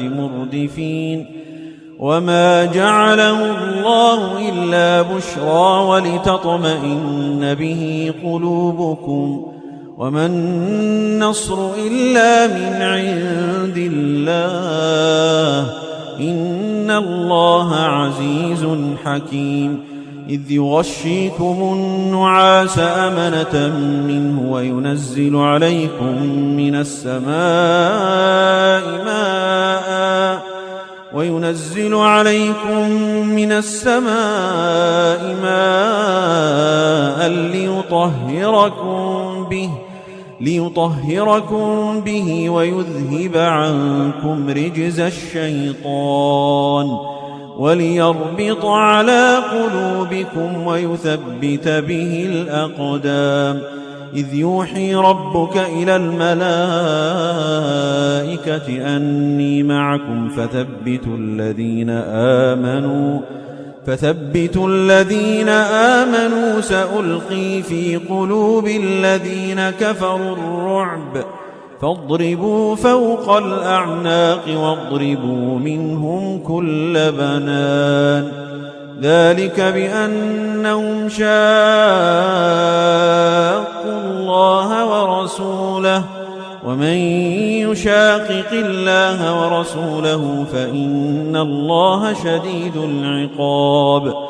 مردفين وما جعله الله إلا بشرى ولتطمئن به قلوبكم وما النصر إلا من عند الله إن الله عزيز حكيم إذ يغشيكم النعاس أمنة منه وينزل عليكم من السماء ماء وينزل عليكم من السماء ماء ليطهركم به ليطهركم به ويذهب عنكم رجز الشيطان. وليربط على قلوبكم ويثبت به الأقدام. إذ يوحي ربك إلى الملائكة أني معكم فثبتوا الذين آمنوا فثبتوا الذين آمنوا سألقي في قلوب الذين كفروا الرعب. فاضربوا فوق الأعناق واضربوا منهم كل بنان. ذلك بأنهم شاقوا الله ورسوله. ومن يشاقق الله ورسوله فإن الله شديد العقاب.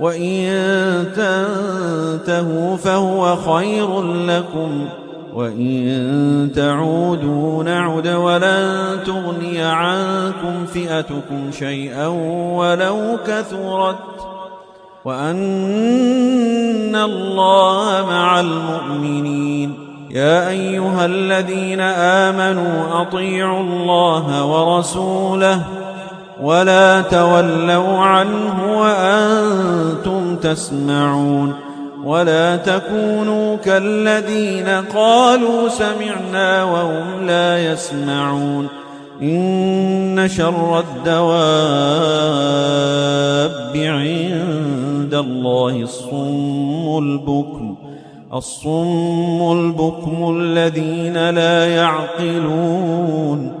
وإن تنتهوا فهو خير لكم وإن تعودوا نعد ولن تغني عنكم فئتكم شيئا ولو كثرت وأن الله مع المؤمنين. يا أيها الذين آمنوا أطيعوا الله ورسوله ولا تولوا عنه وأنتم تسمعون ولا تكونوا كالذين قالوا سمعنا وهم لا يسمعون إن شر الدواب عند الله الصم البكم الصم البكم الذين لا يعقلون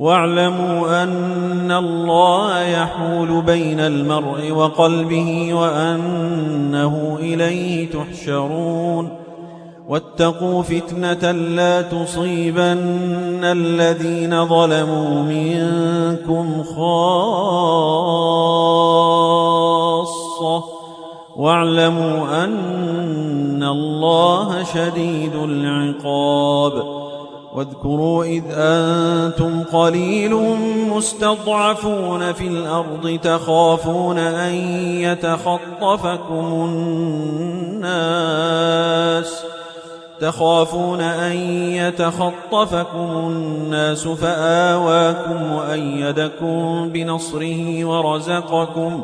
واعلموا أن الله يحول بين المرء وقلبه وأنه إليه تحشرون. واتقوا فتنة لا تصيبن الذين ظلموا منكم خاصة. واعلموا أن الله شديد العقاب. واذكروا إذ أنتم قليل مستضعفون في الأرض تخافون أن يتخطفكم الناس تخافون أن يتخطفكم الناس فآواكم وأيدكم بنصره ورزقكم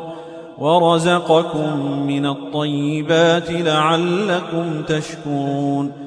ورزقكم من الطيبات لعلكم تشكرون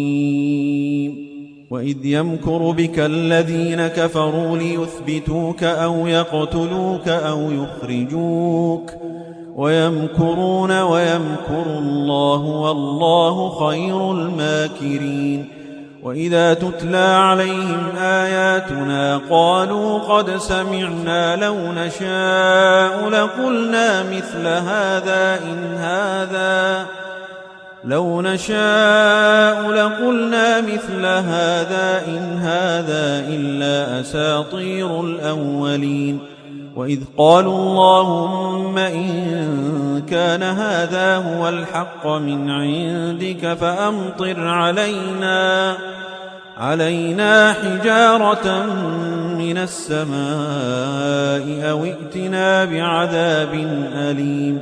وإذ يمكر بك الذين كفروا ليثبتوك أو يقتلوك أو يخرجوك ويمكرون ويمكر الله والله خير الماكرين وإذا تتلى عليهم آياتنا قالوا قد سمعنا لو نشاء لقلنا مثل هذا إن هذا لو نشاء لقلنا مثل هذا إن هذا إلا أساطير الأولين. وإذ قالوا اللهم إن كان هذا هو الحق من عندك فأمطر علينا علينا حجارة من السماء أو ائتنا بعذاب أليم.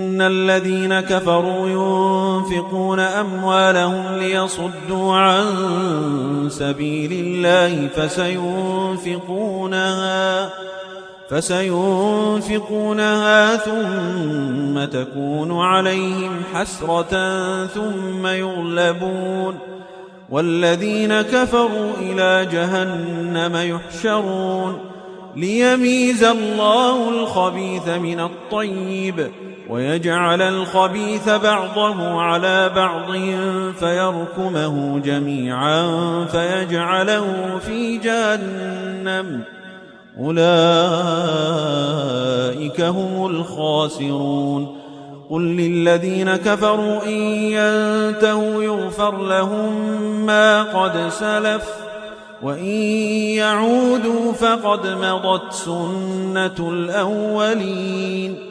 إن الذين كفروا ينفقون أموالهم ليصدوا عن سبيل الله فسينفقونها فسينفقونها ثم تكون عليهم حسرة ثم يغلبون والذين كفروا إلى جهنم يحشرون ليميز الله الخبيث من الطيب ويجعل الخبيث بعضه على بعض فيركمه جميعا فيجعله في جهنم. أولئك هم الخاسرون. قل للذين كفروا إن ينتهوا يغفر لهم ما قد سلف وإن يعودوا فقد مضت سنة الأولين.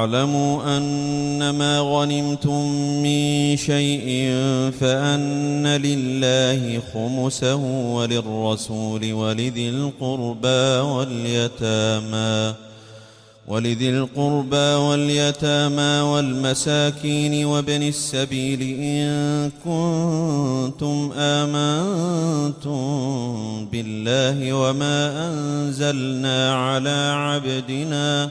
واعلموا أنما غنمتم من شيء فأن لله خمسه وللرسول ولذي القربى واليتامى ولذي القربى واليتامى والمساكين وابن السبيل إن كنتم آمنتم بالله وما أنزلنا على عبدنا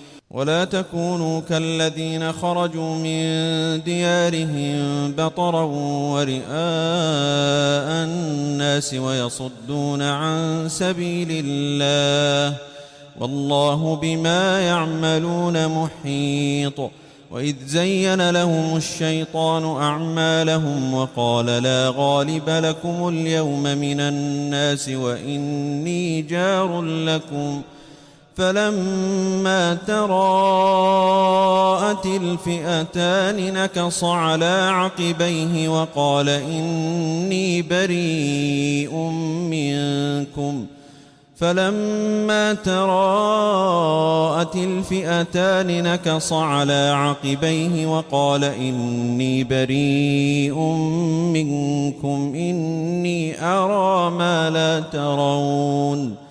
ولا تكونوا كالذين خرجوا من ديارهم بطرا ورئاء الناس ويصدون عن سبيل الله والله بما يعملون محيط وإذ زين لهم الشيطان أعمالهم وقال لا غالب لكم اليوم من الناس وإني جار لكم فلما تراءت الفئتان نكص على عقبيه وقال إني بريء منكم. فلما تراءت الفئتان نكص على عقبيه وقال إني بريء منكم. إني أرى ما لا ترون.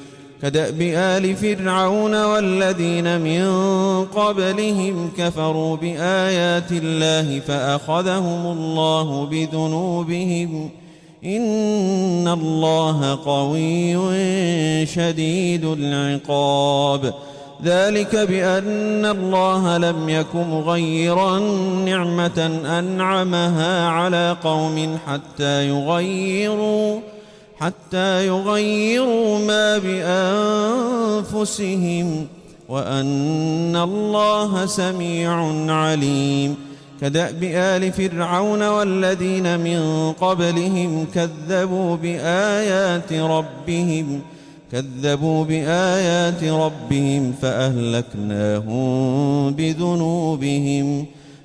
كدأب آل فرعون والذين من قبلهم كفروا بآيات الله فأخذهم الله بذنوبهم إن الله قوي شديد العقاب. ذلك بأن الله لم يك مغيرا نعمة أنعمها على قوم حتى يغيروا حتى يغيروا ما بأنفسهم وأن الله سميع عليم. كدأب آل فرعون والذين من قبلهم كذبوا بآيات ربهم ۖ كذبوا بآيات ربهم فأهلكناهم بذنوبهم.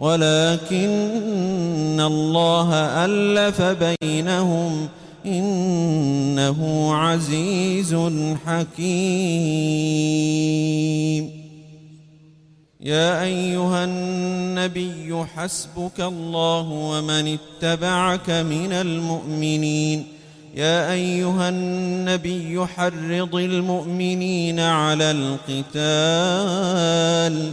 ولكن الله ألف بينهم إنه عزيز حكيم. يا أيها النبي حسبك الله ومن اتبعك من المؤمنين. يا أيها النبي حرض المؤمنين على القتال.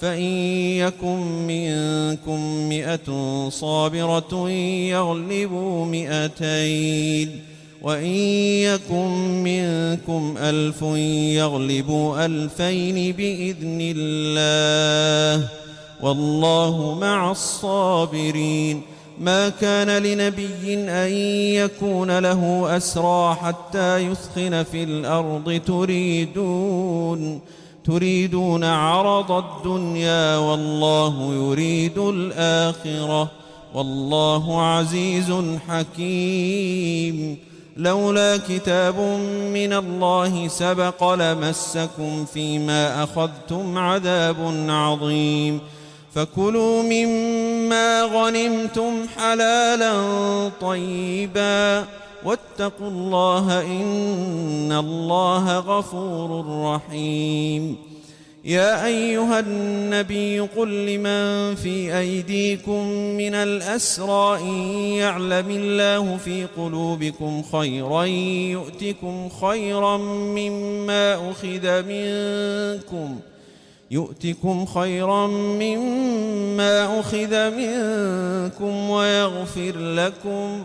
فإن يكن منكم مئة صابرة يغلبوا مئتين وإن يكن منكم ألف يغلبوا ألفين بإذن الله والله مع الصابرين ما كان لنبي أن يكون له أسرى حتى يثخن في الأرض تريدون تريدون عرض الدنيا والله يريد الآخرة والله عزيز حكيم لولا كتاب من الله سبق لمسكم فيما أخذتم عذاب عظيم فكلوا مما غنمتم حلالا طيبا واتقوا الله إن الله غفور رحيم. يا أيها النبي قل لمن في أيديكم من الأسرى إن يعلم الله في قلوبكم خيرا يؤتكم خيرا مما أخذ منكم يؤتكم خيرا مما أخذ منكم ويغفر لكم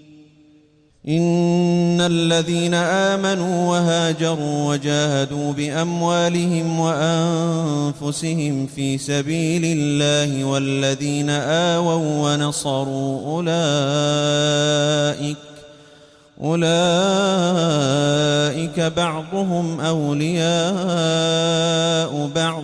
إن الذين آمنوا وهاجروا وجاهدوا بأموالهم وأنفسهم في سبيل الله والذين آووا ونصروا أولئك أولئك بعضهم أولياء بعض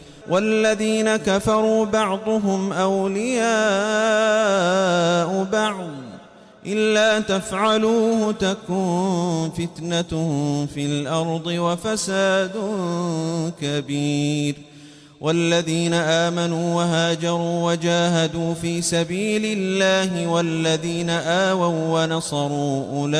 والذين كفروا بعضهم أولياء بعض. إلا تفعلوه تكن فتنة في الأرض وفساد كبير. والذين آمنوا وهاجروا وجاهدوا في سبيل الله والذين آووا ونصروا أولئك